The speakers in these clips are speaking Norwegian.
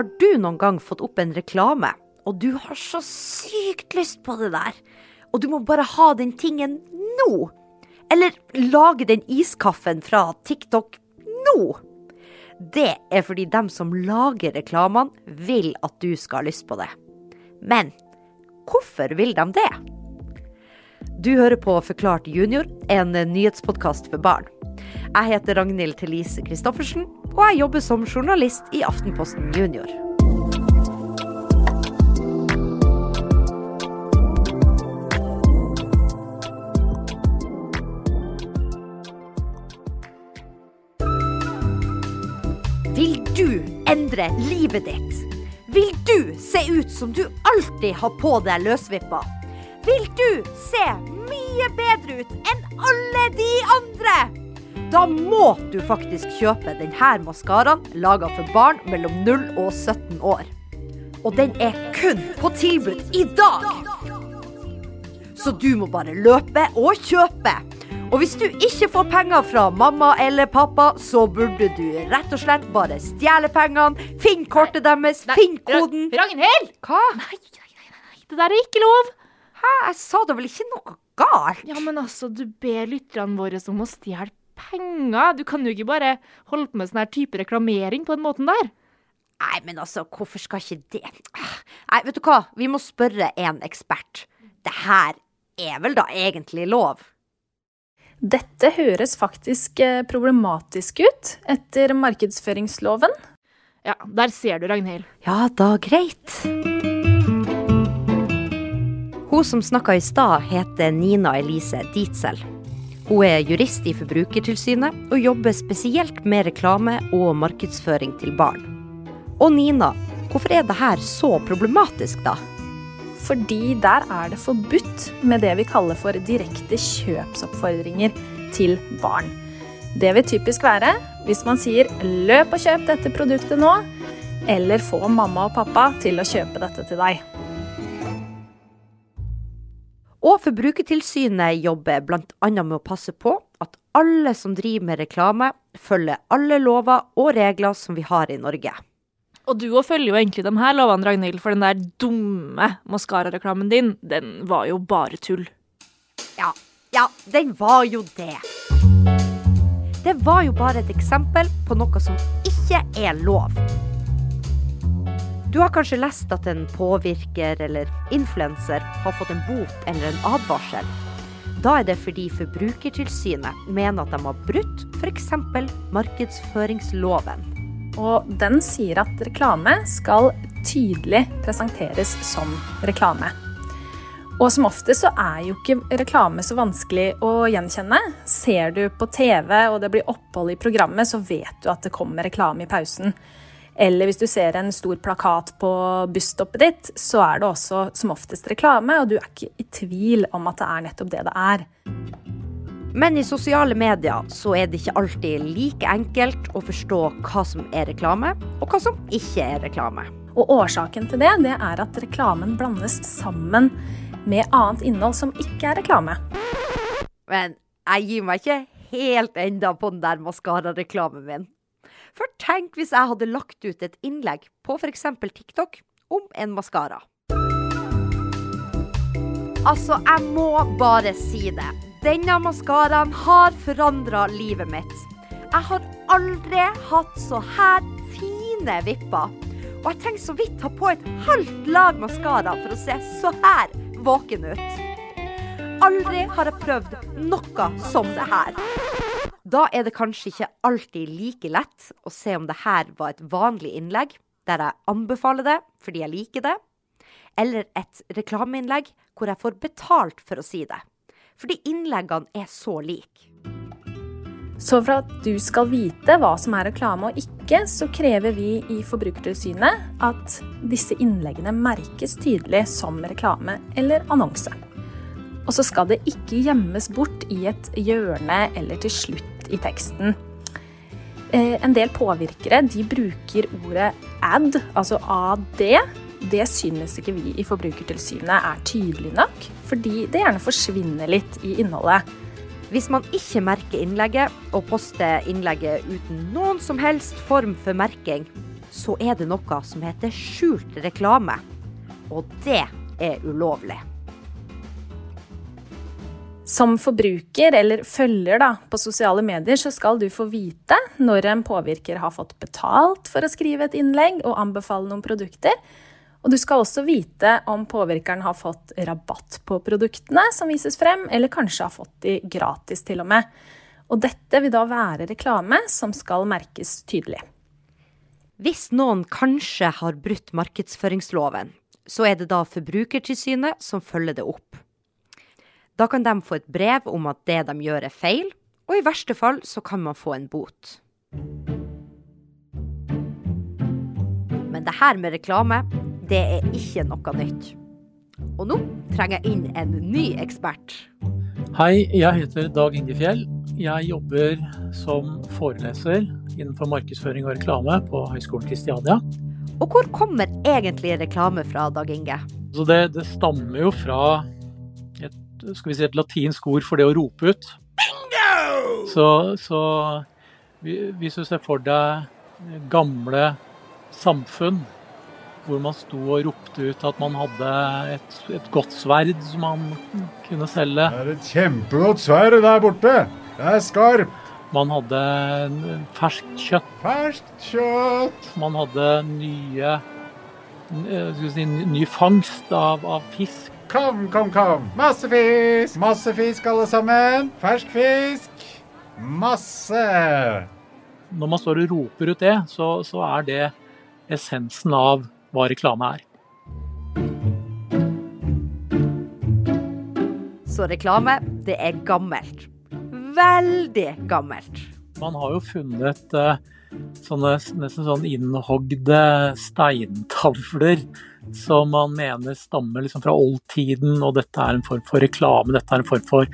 Har du noen gang fått opp en reklame, og du har så sykt lyst på det der, og du må bare ha den tingen nå? Eller lage den iskaffen fra TikTok nå? Det er fordi dem som lager reklamene, vil at du skal ha lyst på det. Men hvorfor vil de det? Du hører på Forklart junior, en nyhetspodkast for barn. Jeg heter Ragnhild Thelise Christoffersen, og jeg jobber som journalist i Aftenposten Junior. Vil du endre livet ditt? Vil du se ut som du alltid har på deg løsvippa? Vil du se mye bedre ut enn alle de andre? Da må du faktisk kjøpe denne maskaraen laga for barn mellom 0 og 17 år. Og den er kun på tilbud i dag! Så du må bare løpe og kjøpe. Og hvis du ikke får penger fra mamma eller pappa, så burde du rett og slett bare stjele pengene, finn kortet deres, finn koden Ragnhild! Hva? Nei, nei, nei, nei, det der er ikke lov. Hæ? Jeg sa da vel ikke noe galt? Ja, men altså, du ber lytterne våre om å stjele penger. Du kan jo ikke bare holde på med sånn her type reklamering på den måten der. Nei, men altså, hvorfor skal ikke det Nei, vet du hva? Vi må spørre en ekspert. Det her er vel da egentlig lov? Dette høres faktisk eh, problematisk ut etter markedsføringsloven. Ja, der ser du, Ragnhild. Ja da, greit. Hun som snakka i stad, heter Nina Elise Dietzel. Hun er jurist i Forbrukertilsynet og jobber spesielt med reklame og markedsføring til barn. Og Nina, hvorfor er det her så problematisk, da? Fordi der er det forbudt med det vi kaller for direkte kjøpsoppfordringer til barn. Det vil typisk være hvis man sier 'løp og kjøp dette produktet nå', eller 'få mamma og pappa til å kjøpe dette til deg'. Og Forbrukertilsynet jobber bl.a. med å passe på at alle som driver med reklame, følger alle lover og regler som vi har i Norge. Og du òg følger jo egentlig de her lovene, Ragnhild, for den der dumme maskarareklamen din, den var jo bare tull. Ja, ja, den var jo det. Det var jo bare et eksempel på noe som ikke er lov. Du har kanskje lest at en påvirker eller influenser har fått en bot eller en advarsel. Da er det fordi Forbrukertilsynet mener at de har brutt f.eks. markedsføringsloven. Og den sier at reklame skal tydelig presenteres som reklame. Og som ofte så er jo ikke reklame så vanskelig å gjenkjenne. Ser du på TV og det blir opphold i programmet, så vet du at det kommer reklame i pausen. Eller hvis du ser en stor plakat på busstoppet ditt, så er det også som oftest reklame, og du er ikke i tvil om at det er nettopp det det er. Men i sosiale medier så er det ikke alltid like enkelt å forstå hva som er reklame, og hva som ikke er reklame. Og årsaken til det, det er at reklamen blandes sammen med annet innhold som ikke er reklame. Men jeg gir meg ikke helt enda på den der maskarareklamen min. For tenk hvis jeg hadde lagt ut et innlegg på f.eks. TikTok om en maskara. Altså, jeg må bare si det. Denne maskaraen har forandra livet mitt. Jeg har aldri hatt så her fine vipper. Og jeg trenger så vidt ta på et halvt lag maskara for å se så her våken ut. Aldri har jeg prøvd noe som det her. Da er det kanskje ikke alltid like lett å se om det her var et vanlig innlegg, der jeg anbefaler det fordi jeg liker det, eller et reklameinnlegg hvor jeg får betalt for å si det. Fordi innleggene er så like. Så for at du skal vite hva som er reklame og ikke, så krever vi i Forbrukertilsynet at disse innleggene merkes tydelig som reklame eller annonse. Og så skal det ikke gjemmes bort i et hjørne eller til slutt i teksten. Eh, en del påvirkere de bruker ordet ad, altså AD. Det synes ikke vi i Forbrukertilsynet er tydelig nok, fordi det gjerne forsvinner litt i innholdet. Hvis man ikke merker innlegget, og poster innlegget uten noen som helst form for merking, så er det noe som heter skjult reklame. Og det er ulovlig. Som forbruker eller følger da, på sosiale medier, så skal du få vite når en påvirker har fått betalt for å skrive et innlegg og anbefale noen produkter. Og du skal også vite om påvirkeren har fått rabatt på produktene som vises frem, eller kanskje har fått de gratis til og med. Og dette vil da være reklame som skal merkes tydelig. Hvis noen kanskje har brutt markedsføringsloven, så er det da Forbrukertilsynet som følger det opp. Da kan de få et brev om at det de gjør er feil, og i verste fall så kan man få en bot. Men det her med reklame, det er ikke noe nytt. Og nå trenger jeg inn en ny ekspert. Hei, jeg heter Dag Inge Fjell. Jeg jobber som foreleser innenfor markedsføring og reklame på Høgskolen Kristiania. Og hvor kommer egentlig reklame fra, Dag Inge? Så det, det stammer jo fra skal vi si, et latinsk ord for det å rope ut. Så, så, hvis du ser for deg gamle samfunn hvor man sto og ropte ut at man hadde et, et godt sverd som man kunne selge. Det er et kjempegodt sverd der borte. Det er skarpt. Man hadde ferskt kjøtt. Ferskt kjøtt. Man hadde nye, si, ny fangst av, av fisk Kom, kom, kom. Masse fisk. Masse fisk, alle sammen. Fersk fisk. Masse. Når man står og roper ut det, så, så er det essensen av hva reklame er. Så reklame, det er gammelt. Veldig gammelt. Man har jo funnet uh, sånne nesten sånn innhogde steintavler som man mener stammer liksom fra oldtiden, og dette er en form for reklame. Dette er en form for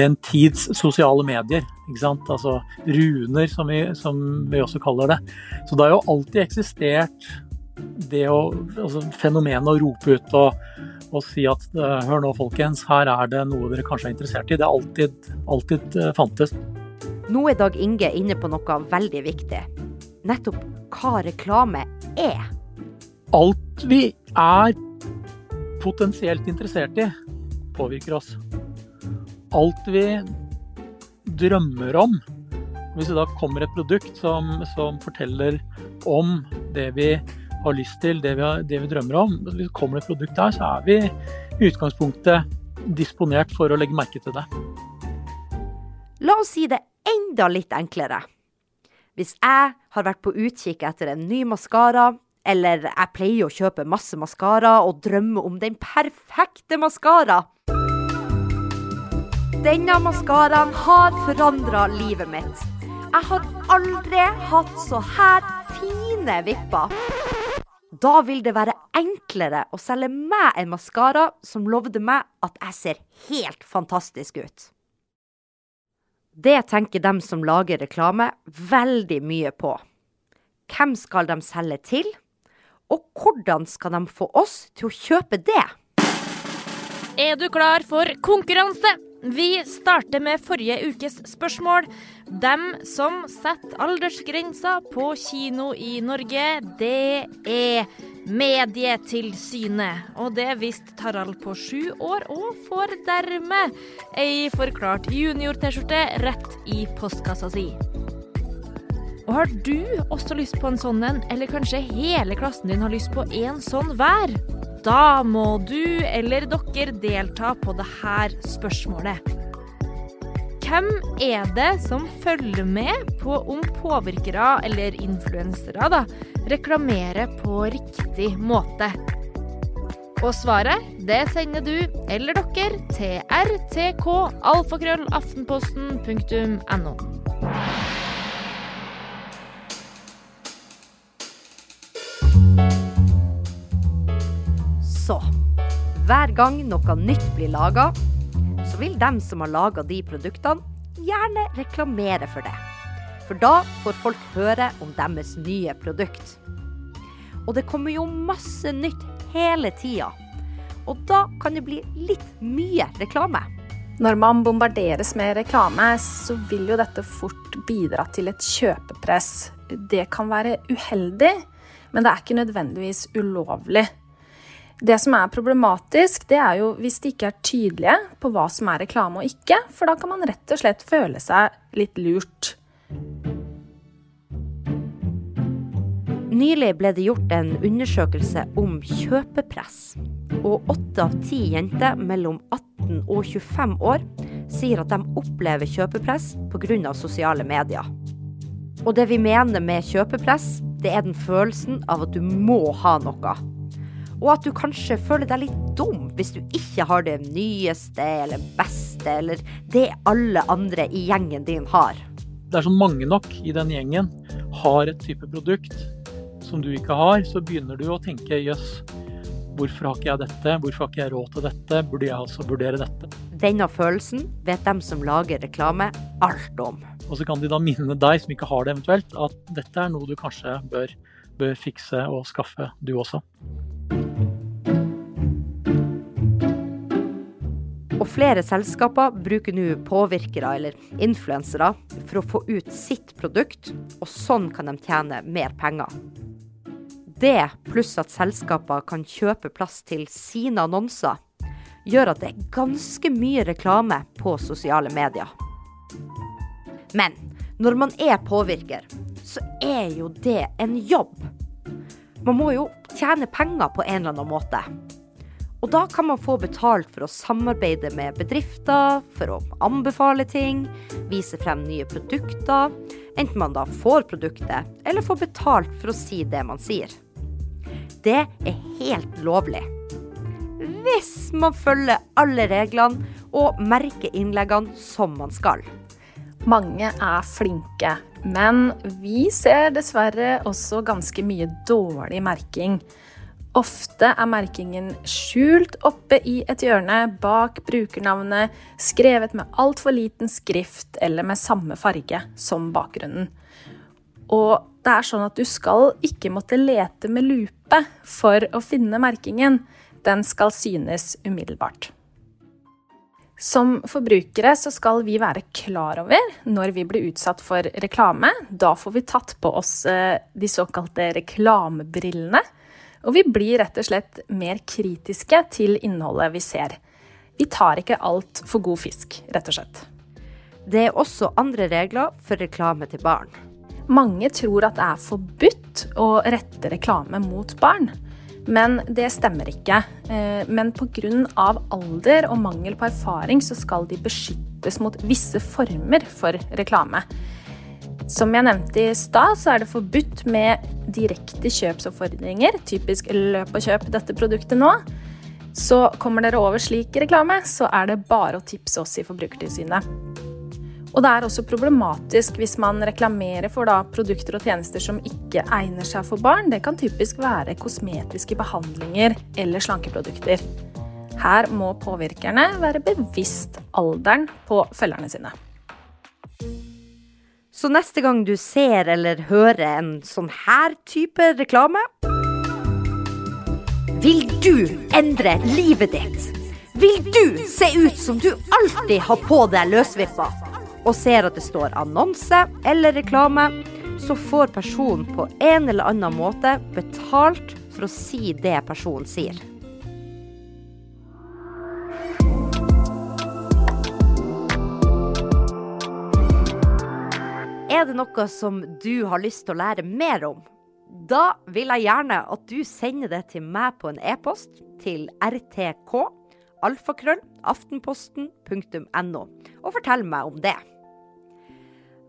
den tids sosiale medier. ikke sant? Altså runer, som vi, som vi også kaller det. Så det har jo alltid eksistert det å, altså fenomenet å rope ut og, og si at eh, hør nå folkens, her er det noe dere kanskje er interessert i. Det har alltid, alltid uh, fantes. Nå er Dag Inge inne på noe veldig viktig. Nettopp hva reklame er. Alt vi er potensielt interessert i, påvirker oss. Alt vi drømmer om. Hvis det da kommer et produkt som, som forteller om det vi har lyst til, det vi, har, det vi drømmer om, hvis det kommer et produkt der, så er vi i utgangspunktet disponert for å legge merke til det. La oss si det enda litt enklere. Hvis jeg har vært på utkikk etter en ny maskara, eller jeg pleier å kjøpe masse maskara og drømme om den perfekte maskara. Denne maskaraen har forandra livet mitt. Jeg har aldri hatt så her fine vipper. Da vil det være enklere å selge meg en maskara som lovde meg at jeg ser helt fantastisk ut. Det tenker dem som lager reklame veldig mye på. Hvem skal de selge til? Og hvordan skal de få oss til å kjøpe det? Er du klar for konkurranse? Vi starter med forrige ukes spørsmål. Dem som setter aldersgrensa på kino i Norge, det er Medietilsynet. Og det visste Tarald på sju år, og får dermed ei forklart junior-T-skjorte rett i postkassa si. Og har du også lyst på en sånn en, eller kanskje hele klassen din har lyst på en sånn hver? Da må du eller dere delta på dette spørsmålet. Hvem er det som følger med på om påvirkere, eller influensere, da, reklamerer på riktig måte? Og svaret det sender du eller dere til rtkalfakrøllaftenposten.no. hver gang noe nytt blir laga, så vil dem som har laga de produktene, gjerne reklamere for det. For da får folk høre om deres nye produkt. Og det kommer jo masse nytt hele tida. Og da kan det bli litt mye reklame. Når man bombarderes med reklame, så vil jo dette fort bidra til et kjøpepress. Det kan være uheldig, men det er ikke nødvendigvis ulovlig. Det som er problematisk, det er jo hvis de ikke er tydelige på hva som er reklame og ikke, for da kan man rett og slett føle seg litt lurt. Nylig ble det gjort en undersøkelse om kjøpepress. Og åtte av ti jenter mellom 18 og 25 år sier at de opplever kjøpepress pga. sosiale medier. Og det vi mener med kjøpepress, det er den følelsen av at du må ha noe og at du kanskje føler deg litt dum hvis du ikke har det nyeste eller beste, eller det alle andre i gjengen din har. Er sånn mange nok i den gjengen har et type produkt som du ikke har, så begynner du å tenke jøss, hvorfor har ikke jeg dette, hvorfor har ikke jeg råd til dette, burde jeg altså vurdere dette? Denne følelsen vet dem som lager reklame alt om. Og så kan de da minne deg som ikke har det eventuelt, at dette er noe du kanskje bør, bør fikse og skaffe du også. Og flere selskaper bruker nå påvirkere eller influensere for å få ut sitt produkt, og sånn kan de tjene mer penger. Det, pluss at selskaper kan kjøpe plass til sine annonser, gjør at det er ganske mye reklame på sosiale medier. Men når man er påvirker, så er jo det en jobb. Man må jo tjene penger på en eller annen måte. Og da kan man få betalt for å samarbeide med bedrifter, for å anbefale ting, vise frem nye produkter, enten man da får produktet, eller får betalt for å si det man sier. Det er helt lovlig. Hvis man følger alle reglene og merker innleggene som man skal. Mange er flinke, men vi ser dessverre også ganske mye dårlig merking. Ofte er merkingen skjult oppe i et hjørne bak brukernavnet, skrevet med altfor liten skrift eller med samme farge som bakgrunnen. Og det er sånn at du skal ikke måtte lete med lupe for å finne merkingen. Den skal synes umiddelbart. Som forbrukere så skal vi være klar over når vi blir utsatt for reklame. Da får vi tatt på oss eh, de såkalte reklamebrillene og vi blir rett og slett mer kritiske til innholdet vi ser. Vi tar ikke alt for god fisk, rett og slett. Det er også andre regler for reklame til barn. Mange tror at det er forbudt å rette reklame mot barn. Men det stemmer ikke. Eh, men pga. alder og mangel på erfaring så skal de beskyttes mot visse former for reklame. Som jeg nevnte i stad, så er det forbudt med direkte kjøpsoppfordringer. Typisk 'løp og kjøp dette produktet nå'. Så kommer dere over slik reklame, så er det bare å tipse oss i Forbrukertilsynet. Og det er også problematisk hvis man reklamerer for produkter og tjenester som ikke egner seg for barn. Det kan typisk være kosmetiske behandlinger eller slankeprodukter. Her må påvirkerne være bevisst alderen på følgerne sine. Så neste gang du ser eller hører en sånn her type reklame Vil du endre livet ditt? Vil du se ut som du alltid har på deg løsvippa, og ser at det står annonse eller reklame, så får personen på en eller annen måte betalt for å si det personen sier. Er det noe som du har lyst til å lære mer om? Da vil jeg gjerne at du sender det til meg på en e-post til rtk alfakrøll aftenposten.no, og fortell meg om det.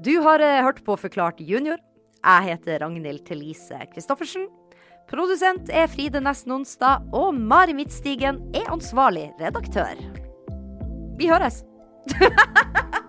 Du har eh, hørt på Forklart junior. Jeg heter Ragnhild Thelise Christoffersen. Produsent er Fride Nesten Onsdag, og Mari Midtstigen er ansvarlig redaktør. Vi høres!